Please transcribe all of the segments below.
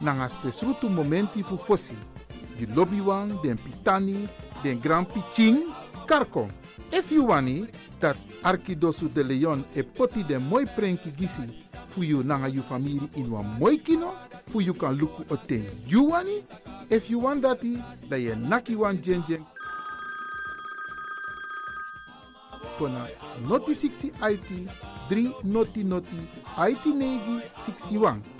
nanga spesrutu momenti fu fosi. Di wan, den pitani, den grand piching, karko. If you wani, dat Arkidosu de Leon e poti den moi prenki gisi fu you nanga you family in wan moi kino, fu you kan luku o ten you wani. If you want dati, da ye naki wan jen. Kona noti 60 IT, 3 noti noti, IT negi 61.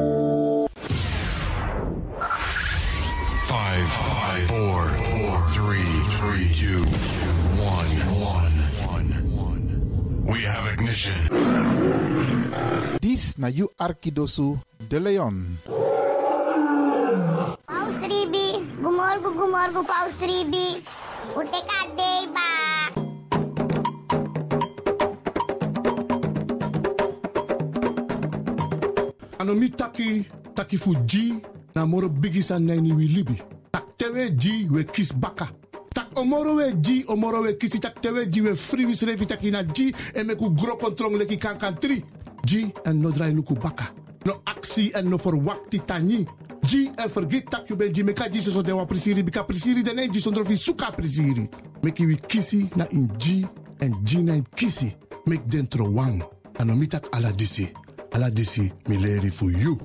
Five, five, four, four, three, three, two, one, one, one, one. We have ignition. Dis na you Arkidosu de Leon. Paus Ribi, gumorgo gumorgo Paus Ribi. Ute kadei ba. ano mi taki taki fu ji na moro bigi san nani wi libi tak tewe ji we kis baka. Tak omoro we ji omoro we kisi. Tak tewe ji we free wis revi. Taki na ji e me ku gro kontrong leki kan kan tri. Ji en no drai luku baka. No aksi en no for wakti tani ji en forget tak you ben ji. Me ka ji so de wa prisiri. Bika prisiri de ne ji sondro fi suka prisiri. Meki wi kisi na in ji en ji na in kisi. Mek dentro wang ano mi tak ala disi. Ala disi mi leri fu you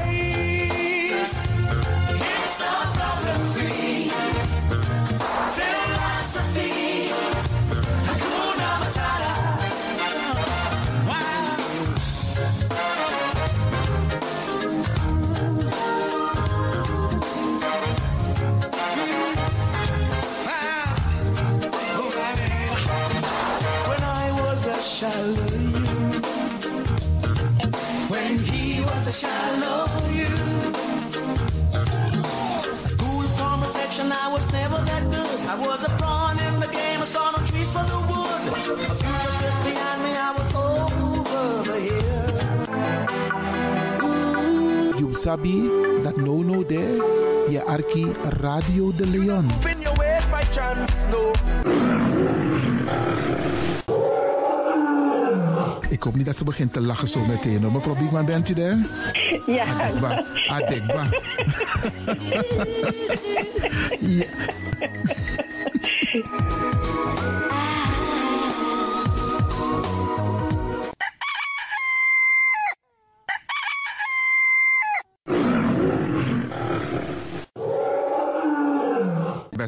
of sabi dat no no there. Je arki Radio de Leon. In your ways by chance, no. Ik hoop niet dat ze begint te lachen zo meteen. hoor. Mevrouw Biekman, bent u daar? Ja. Adekba. Adekba. ja.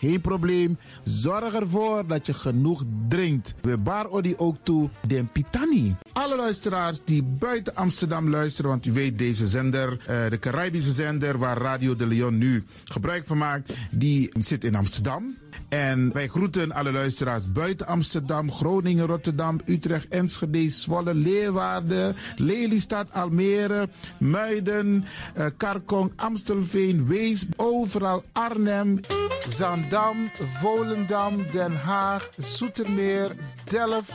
Geen probleem. Zorg ervoor dat je genoeg drinkt. We bar odi ook toe den pitani. Alle luisteraars die buiten Amsterdam luisteren, want u weet deze zender, eh, de Caribische zender waar Radio de Leon nu gebruik van maakt, die zit in Amsterdam. En wij groeten alle luisteraars buiten Amsterdam, Groningen, Rotterdam, Utrecht, Enschede, Zwolle, Leeuwarden, Lelystad, Almere, Muiden, eh, Karkong, Amstelveen, Wees, overal Arnhem, Zandam, Volendam, Den Haag, Zoetermeer, Delft,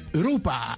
Europa.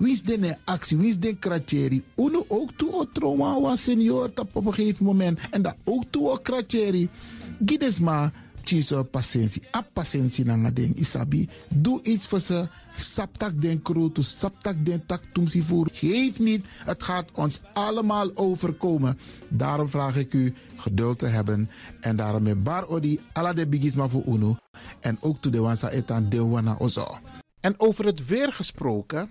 Wins den actie, wins den kratjeri. Uno ook toe o trauma wa senior tap op een gegeven moment. En dat ook toe o kratjeri. Gides maar tjiso patiëntie. A patiëntie na nga ding isabi. Doe iets voor ze. Saptak den kroto, saptak den tak tumsi voer. Geef niet, het gaat ons allemaal overkomen. Daarom vraag ik u geduld te hebben. En daarom met bar odi, ala de bigisma voor uno. En ook to de wansa etan de wana ozo. En over het weer gesproken,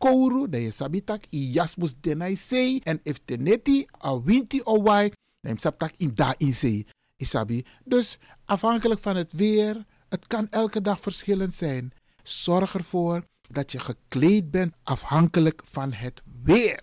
kouru, dan je sabitak i jasmus denai sei. En if teneti a winti o wai, dan in da in sei. Isabi. Dus afhankelijk van het weer, het kan elke dag verschillend zijn. Zorg ervoor dat je gekleed bent afhankelijk van het weer.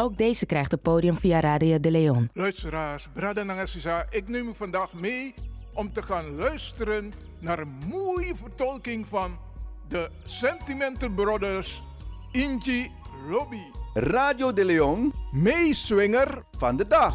Ook deze krijgt het podium via Radio de Leon. Luisteraars, Brada ik neem u vandaag mee om te gaan luisteren naar een mooie vertolking van de Sentimental Brothers Inji Lobby. Radio de Leon, meeswinger van de dag.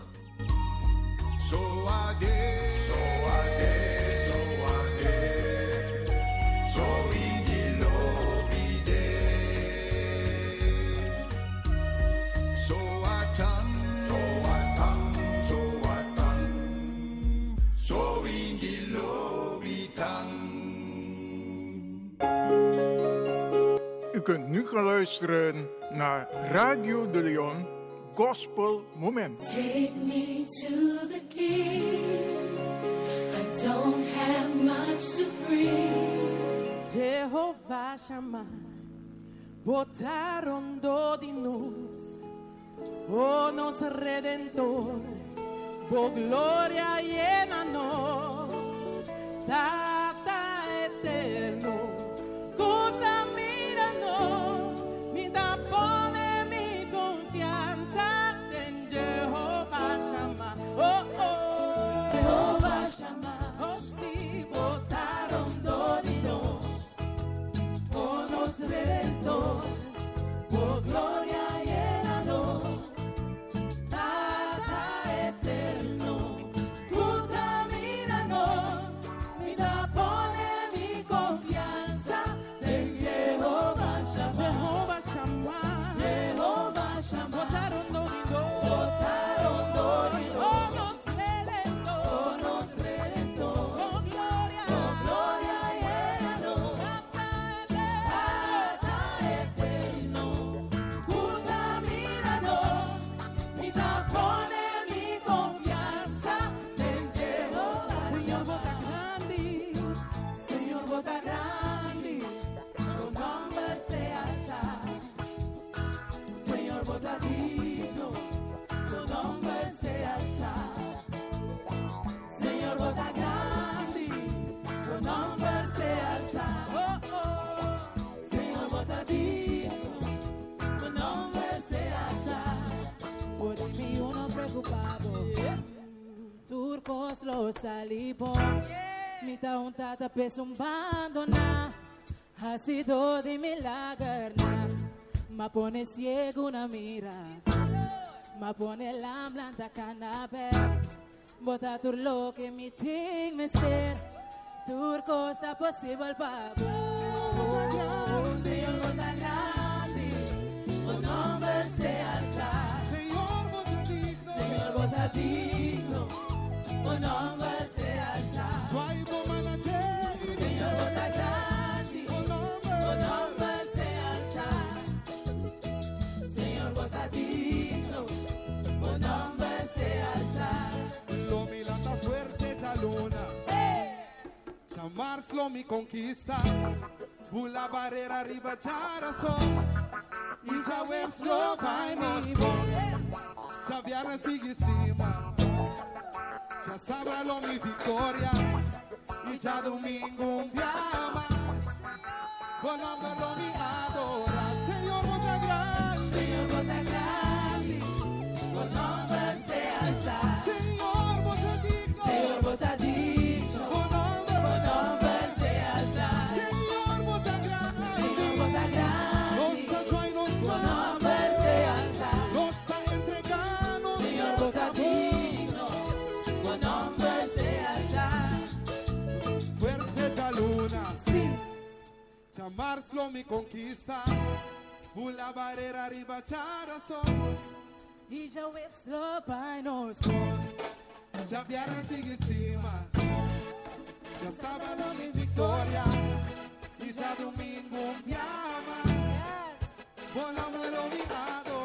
luisteren naar Radio de Leon Gospel Moment. Take me to the king. I don't have much to bring. Jehová Shammah, botaron do de nós, oh nosso Redentor, por glória llena nós, Tata eterno, Gloria. salibón. Yeah. Me dá um tata peso um bandona. Racido de milagarna. Ma pone ciego na mira. Ma pone la blanda canabe. Bota turlo que mi ting mister. Turco está possível babu. Mars lo mi conquista Bula barrera riba chara so Inja webs lo by me Xavier sigue cima ya sábalo mi victoria y ya domingo un día más, volándolo mi adoración. Março me conquista. Pula barreira, ribachara só. E já o slow pai nos pôs. Já vieram em estima. Já sábado nome vitória. E já domingo me amas. Yes. Volamos iluminados.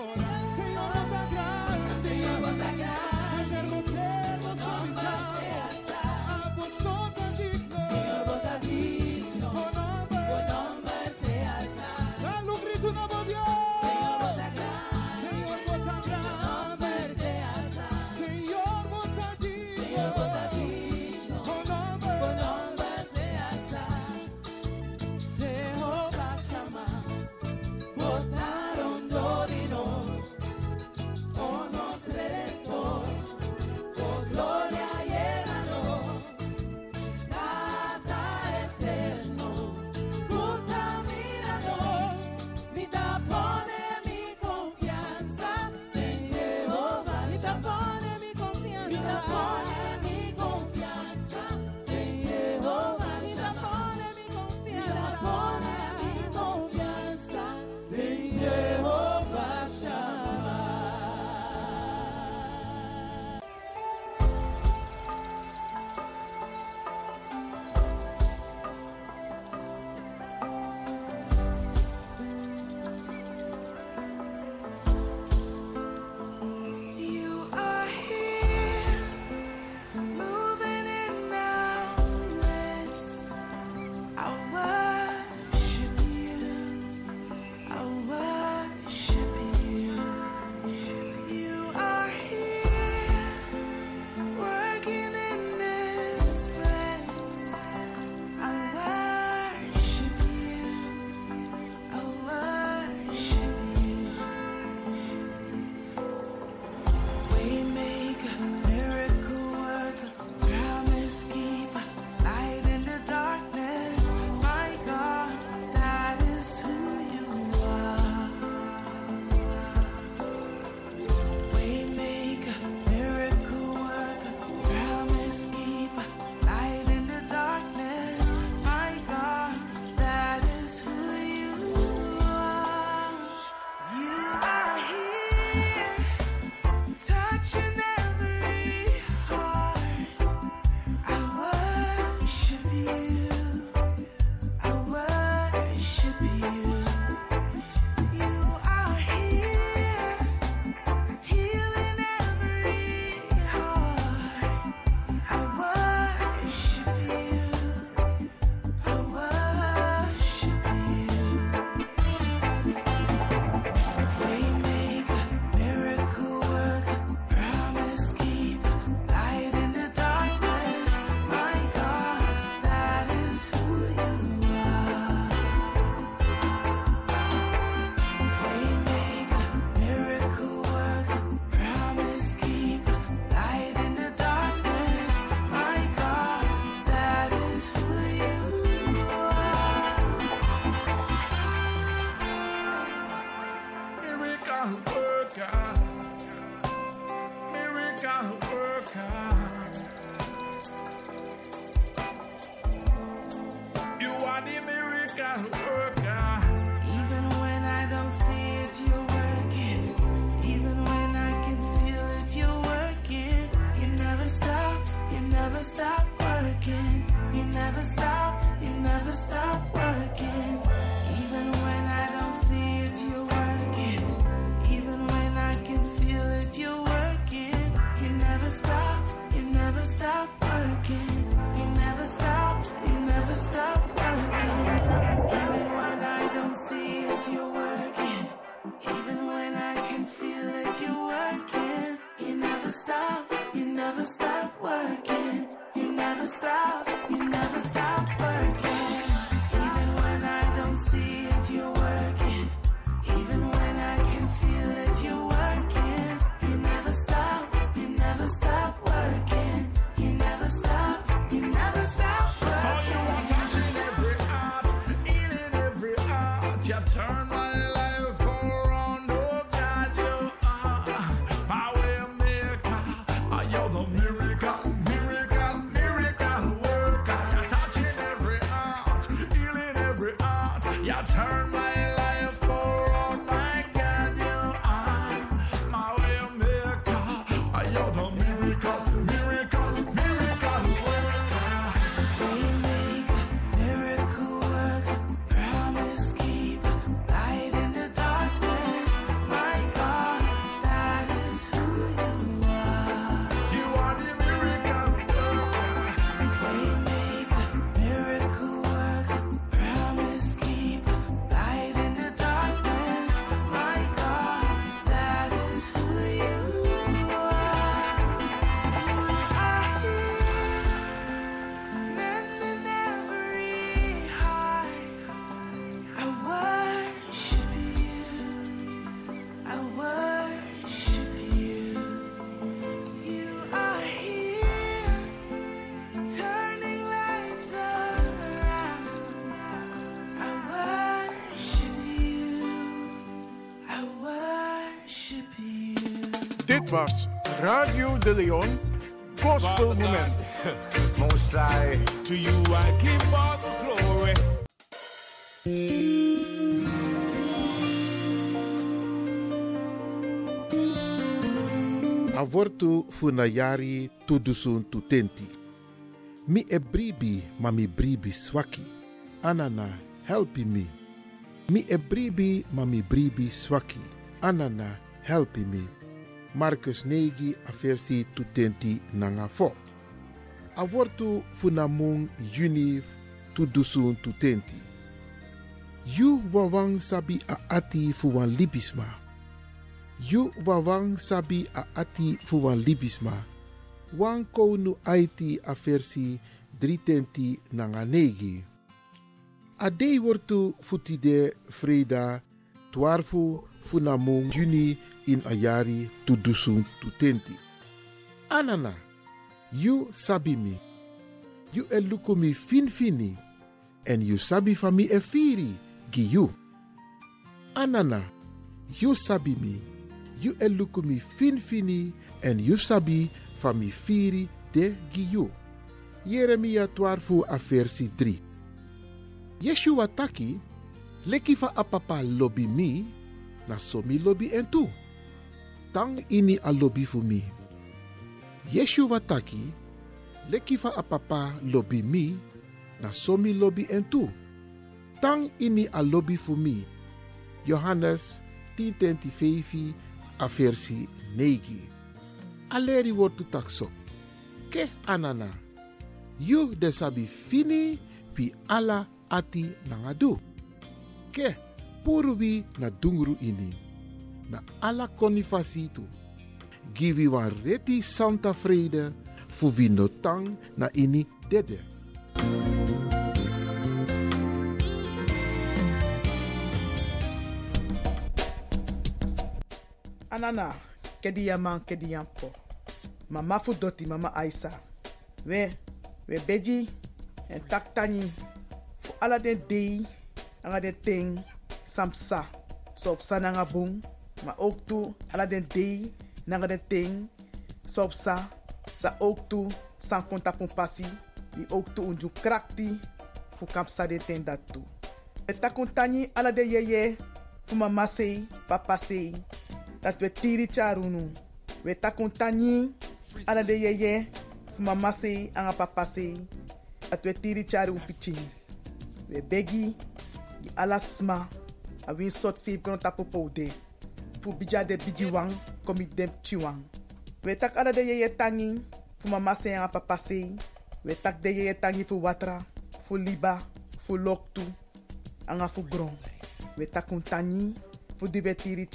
Stop working. De Leon Gospel Moment. Most High, to you I give all the glory. Avortu funayari tudusun tutenti. Mi e bribi ma mi bribi swaki. Anana help me. Mi e bribi ma mi bribi swaki. Anana help mi. Marcus Negi a tutenti nanga fo. Avortu funamung juni tudusun tutenti. Yu wawang sabi a ati fuwan libisma. Yu wawang sabi a ati fuwan libisma. Wan konu aiti a versi 320 nanga negi. A dei wortu futide freda twarfu funamung juni in a yari tudusun tutenti. Anana, yu sabi mi. Yu e luku mi fin fini. En yu sabi fa mi e firi gi. Anana, yu sabi mi. Yu e luku mi fin fini. En yu sabi fa mi firi de gi yu. Jeremia 12 a versi 3. Yeshua taki, leki fa apapa lobi mi, na somi lobi en tu. Tang ini a lobi fu mi. Yeshua taki, leki fa apapa lobi mi, na somi lobi en tu. Tang ini a lobi fu mi. Johannes 10:25 a versi 9. Aleri wortu takso. Ke anana. You de sabi fini pi ala ati nangadu. Ke purwi na dungru ini. Na ala konifasitu. Givi wan reti santa vrede fu vi no tang na ini dede. Anana, kedi ya man, kedi ya po. Mama fu doti, mama Aisa. We, we beji, en taktani. Fu ala den dei, anga den ting, samsa. So op sa nanga bung, maar ook toe, ala den dei, nanga den ting, so op sa. Ook toe, san konta pasi. Die ook toe unju krakti, fu kamsa den ten dat toe. We takun tani ala de yeye fu mama sei, papa sei. Dat we tiri charunu. We takun tani ala de yeye fu mama sei, anga papa sei. Dat we tiri charu piching. We begi di ala sma. A win sot kono tapu poude. Fu bija de bigi wang komi dem chiwang. We tak ala de yeye tangi fu mama sei anga papa sei. We tak de yeye tangi fu watra, fu liba, fu loktu, anga fu gron. We takun tani fu di we tiri.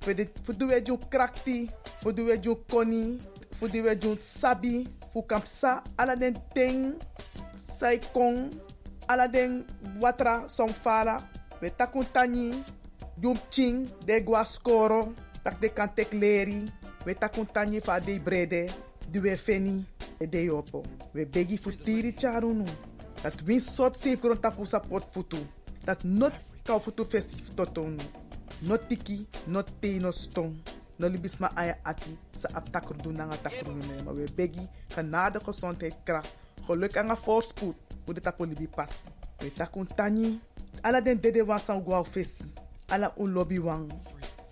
Fu di fu di we jun krakti, fu di we jun koni, fu di we jun sabi, fu kampsa ala den ting, sai kong, ala den watra song fara. We takun tani, jun ching, de gwa skoro, tak de kan tek leri. We takun tani fa de brede, di we feni, e de yopo. We begi fu tiri charunu. Dat win sot safe grond tapu sa pot futu. Dat not kau futu festif totonu. Not tiki, not te, no stong. No libis ma aya ati sa aptakur doen nanga takur nu Maar we begi genade gezondheid kracht. Geluk en voorspoed. Hoe de tapu libi passi. We takun tani. Ala den dede wan san guau fesi. Ala un lobby wang.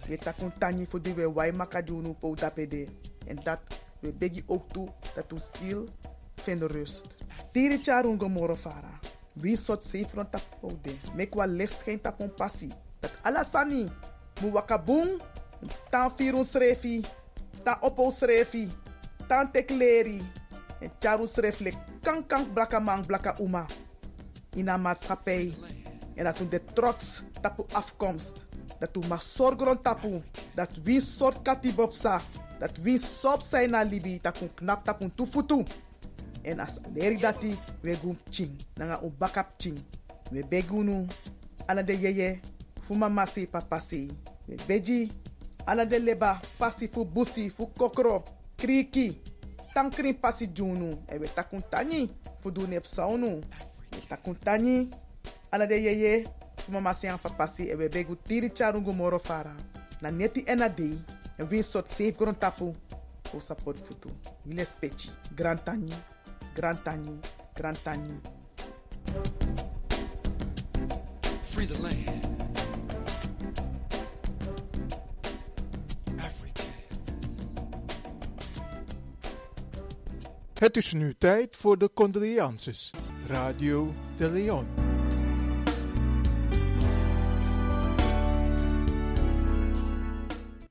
We takun tani voor die we wai makadunu po tapede. En dat we begi ook toe dat u ziel vindt rust. Tiri charun gomoro fara. Wie sot safe rond tapode. Mek wa licht geen tapon passi. Dat alasani. Mu wakabung. Tan firun srefi. Tan opo srefi. Tan tekleri. En charun sreflek. Kan kan braka mang blaka uma. In een maatschappij. En dat toen de trots tapu afkomst. Dat toen mag zorgen tapu. Dat wie soort katibopsa. Dat wie sop zijn na libi. Dat kun knap tapu tufutu. En dati we gum ching. Nanga un bakap ching. We begunu. Ala de yeye. Fu mama si papa si. We beji. Ala de leba. Pasi fu busi. Fu kokro. Kriki. Tankrin pasi junu. E we takun tani. Fu saunu. We takun Ala de yeye. Mama si an papa si. E we begu tiri charungu moro fara. Na neti ena dei. Win sot safe gron tapu. O support futu. Wile spechi. Grand tani. Grand Tani, Grand Tani. Free the land. Het is nu tijd voor de condolences. Radio de Leon.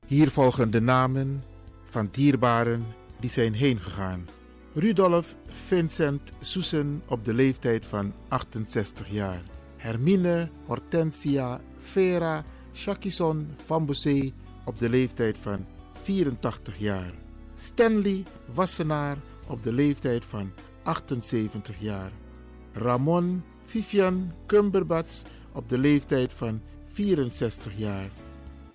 Hier volgen de namen van dierbaren die zijn heengegaan. Rudolf Vincent Soesen op de leeftijd van 68 jaar. Hermine Hortensia Vera Shakison van op de leeftijd van 84 jaar. Stanley Wassenaar op de leeftijd van 78 jaar. Ramon Vivian Kumberbats op de leeftijd van 64 jaar.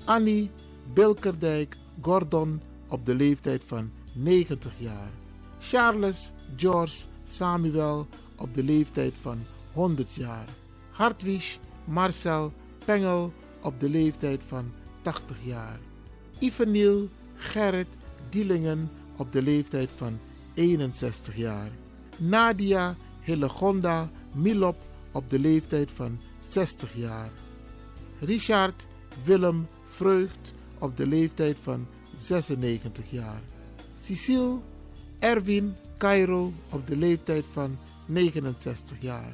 Annie Bilkerdijk Gordon op de leeftijd van 90 jaar. Charles George Samuel op de leeftijd van 100 jaar. Hartwig Marcel Pengel op de leeftijd van 80 jaar. Iveniel Gerrit Dielingen op de leeftijd van 61 jaar. Nadia Hillegonda Milop op de leeftijd van 60 jaar. Richard Willem Vreugd op de leeftijd van 96 jaar. Cecile Erwin Cairo op de leeftijd van 69 jaar.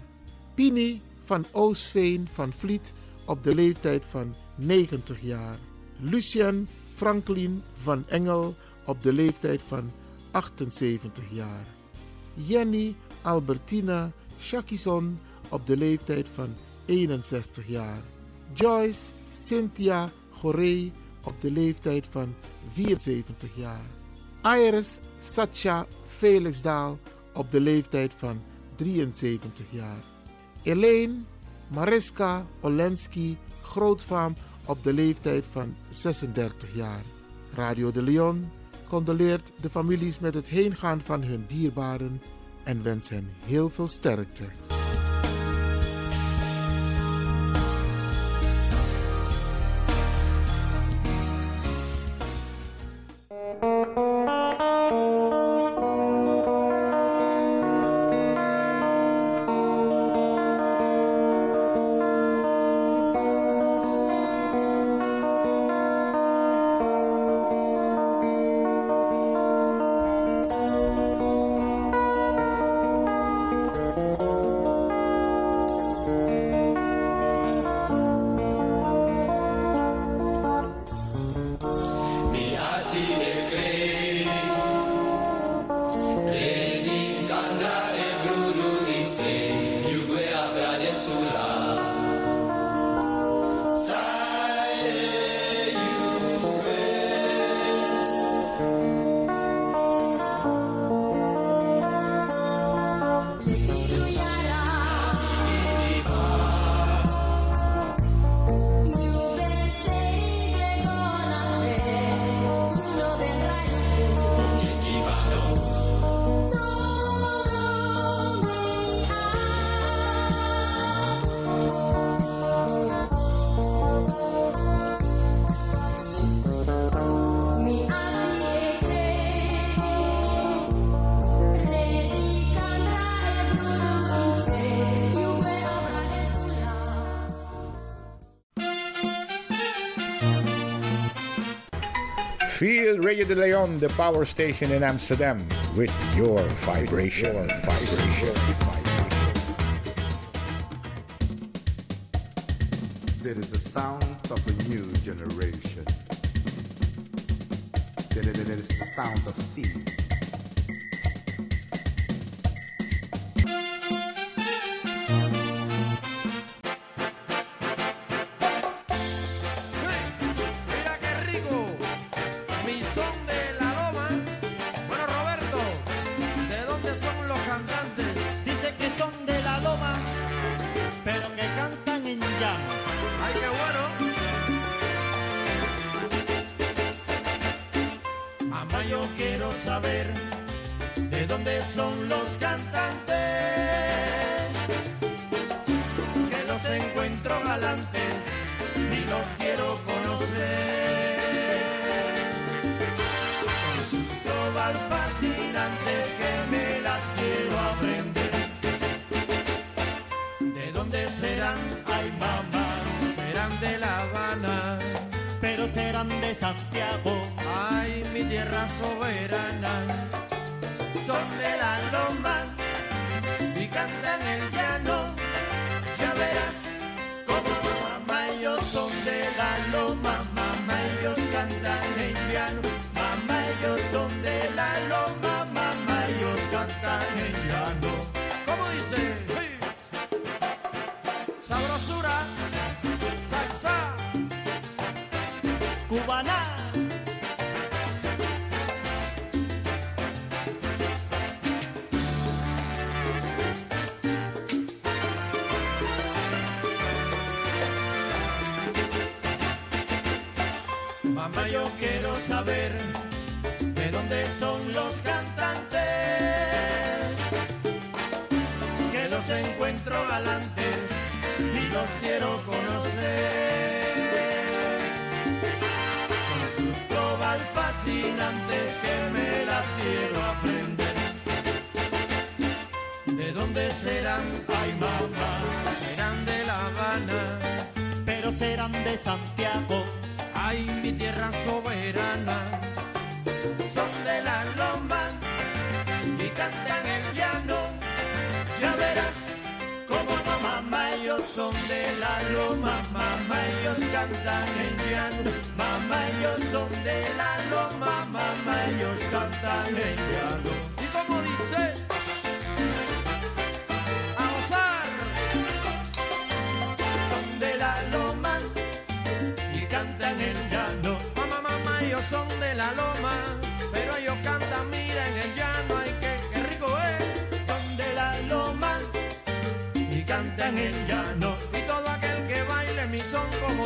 Pini van Oosveen van Vliet op de leeftijd van 90 jaar. Lucien Franklin van Engel op de leeftijd van 78 jaar. Jenny Albertina Shakison op de leeftijd van 61 jaar. Joyce Cynthia Goree op de leeftijd van 74 jaar. Iris Satya Felixdaal op de leeftijd van 73 jaar. Elaine Mariska Olenski Grootvaam op de leeftijd van 36 jaar. Radio de Leon condoleert de families met het heengaan van hun dierbaren en wens hen heel veel sterkte. Radio de Leon, the power station in Amsterdam, with your vibration. Your vibration. There is a sound of a new generation. There is the sound of sea. de dónde son los caminos. y los quiero conocer. Con sus trovas fascinantes que me las quiero aprender. ¿De dónde serán? Ay, mamá, serán de La Habana, pero serán de Santiago. Ay, mi tierra soberana son de la loma, mamá, ellos cantan en llanto. Mamá, ellos son de la loma, mamá, ellos cantan en llanto. ¿Y como dice?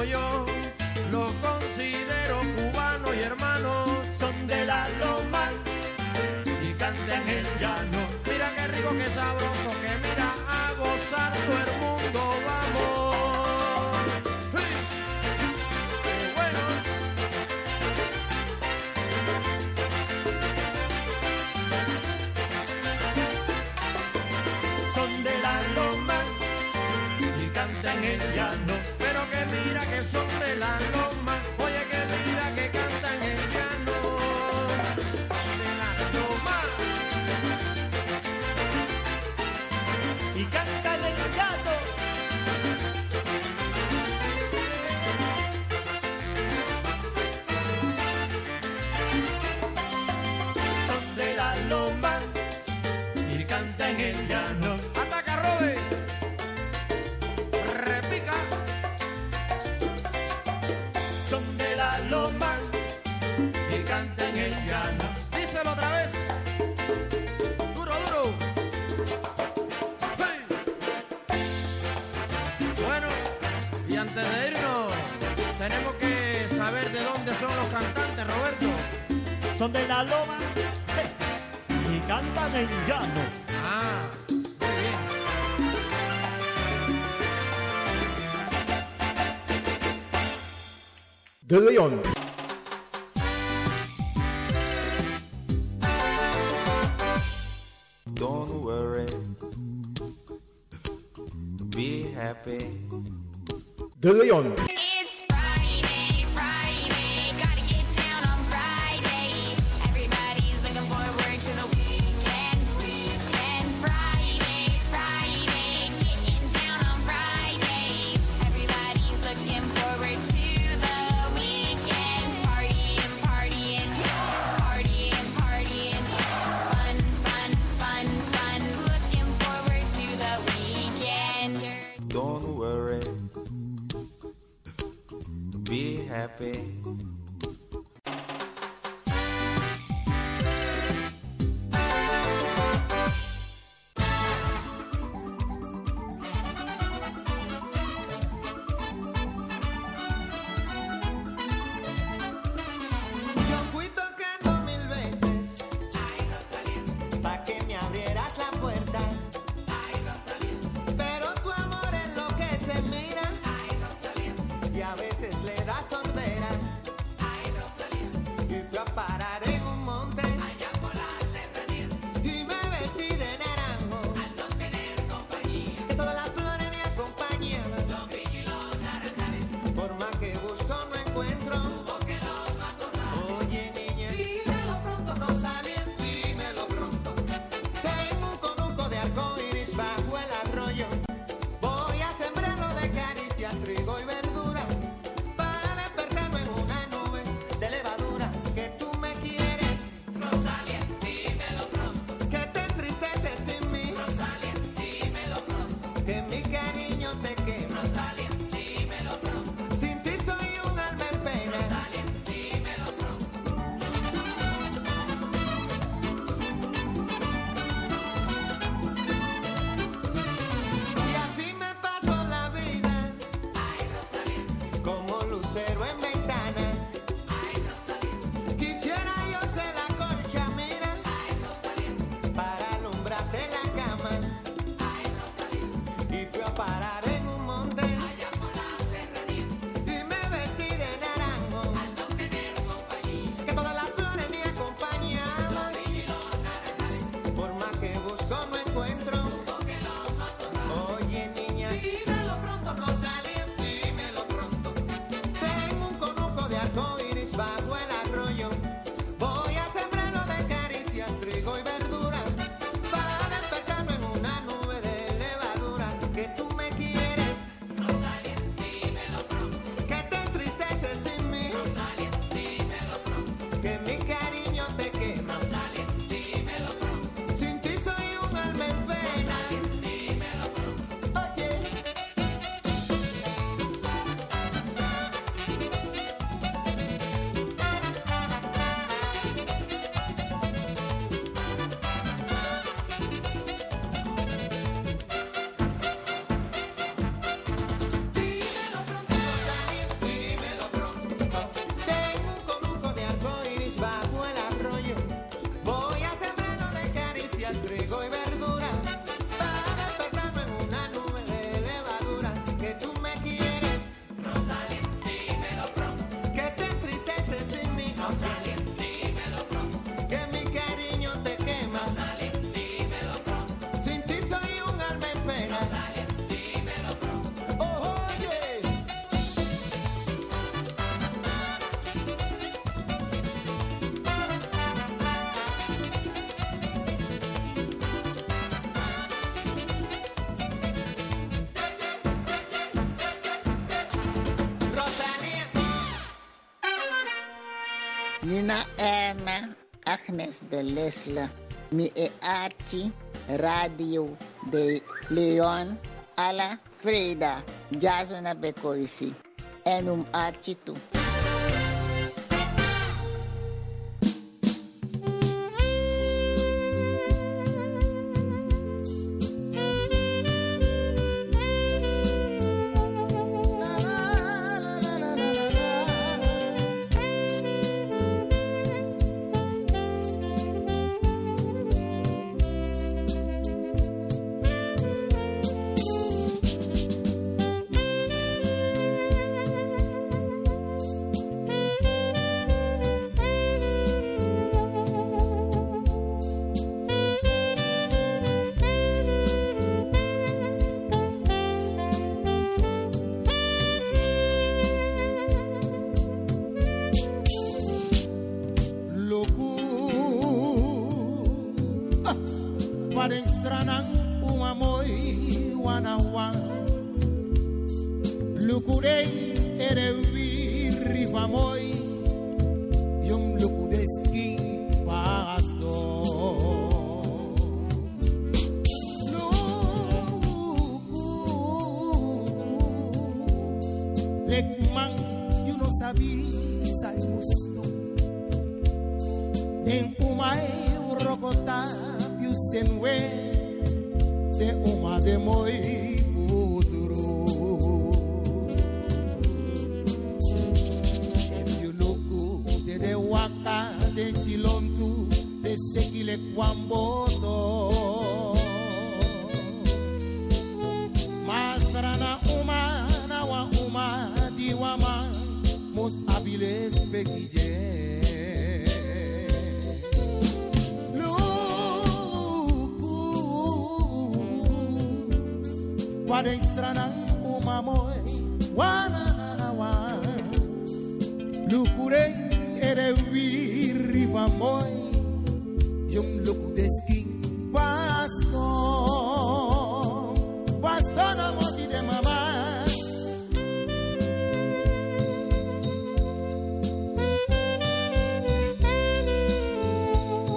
yo. son de la loma eh, y cantan en llano. Ah, de León. Don't worry. Be happy. De León. Νίνα έμε άχνες το λες λα μι ε αρτι ράδιο το Λεών αλα Φρέινα για σονα μπεκούσι ενομ του. Wadeng stranang umamoy Wananawa Lukureng erewi rivamoy Yung lukudesking pasto Pasto na moti de mama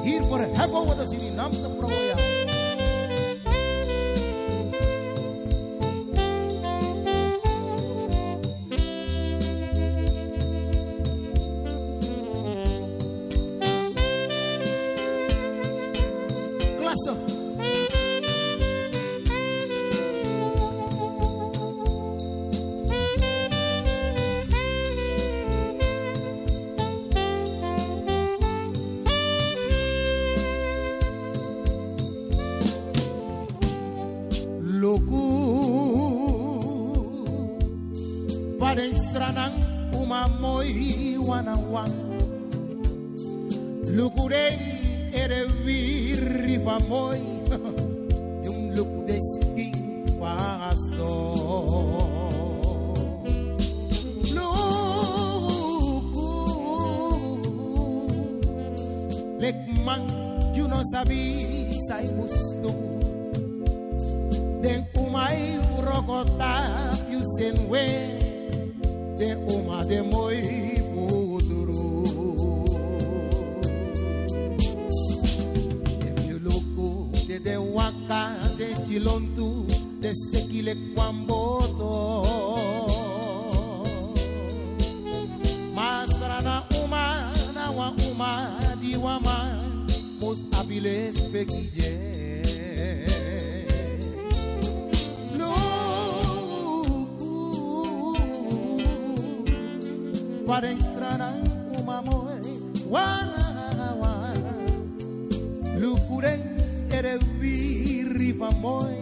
Here for heaven wat is in die naamse vrouwen viles pequillé. Para entrar a un amor, eres virrifamoy.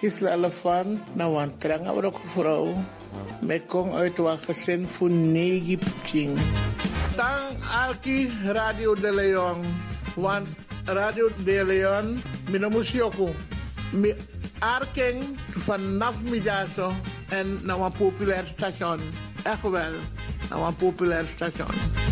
Isla Elefant, na een ook vrouw. Met kong uit wat gezin voor negen. Tang Alki Radio de Leon. Want Radio de Leon, mijn muziekko. Mijn arking vanaf middag en nou een populair station. Echt wel, een populair station.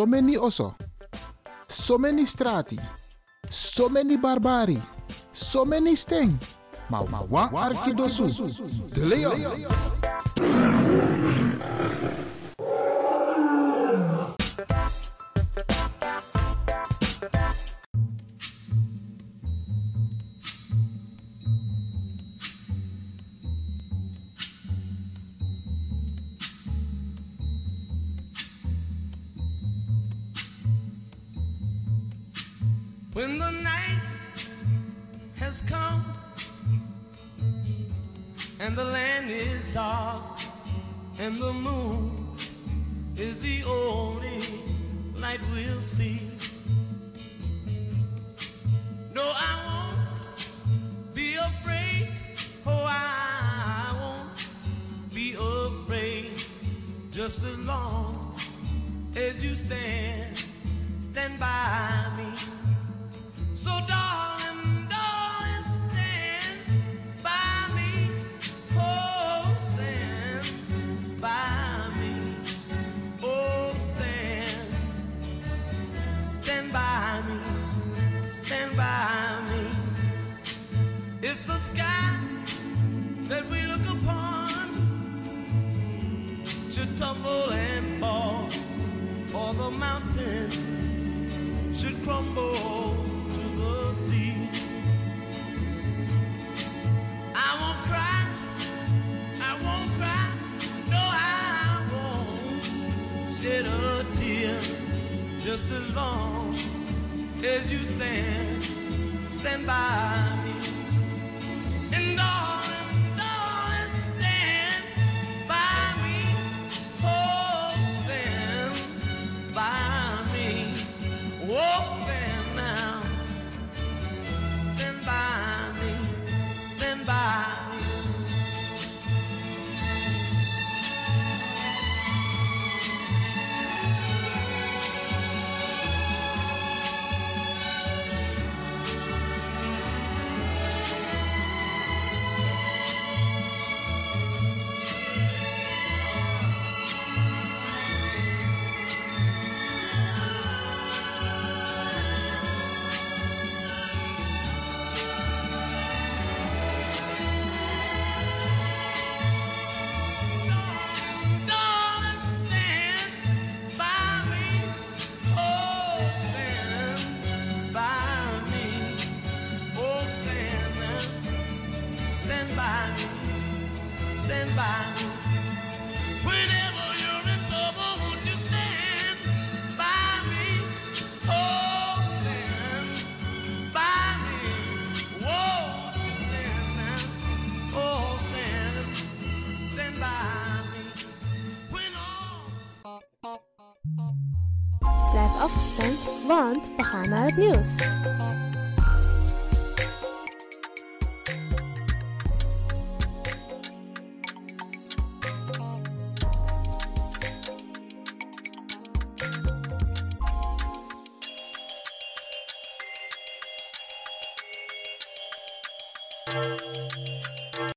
so many oso, so many strati, so many barbari, so many sting. Maar ma, wa, arkidosu, de leon.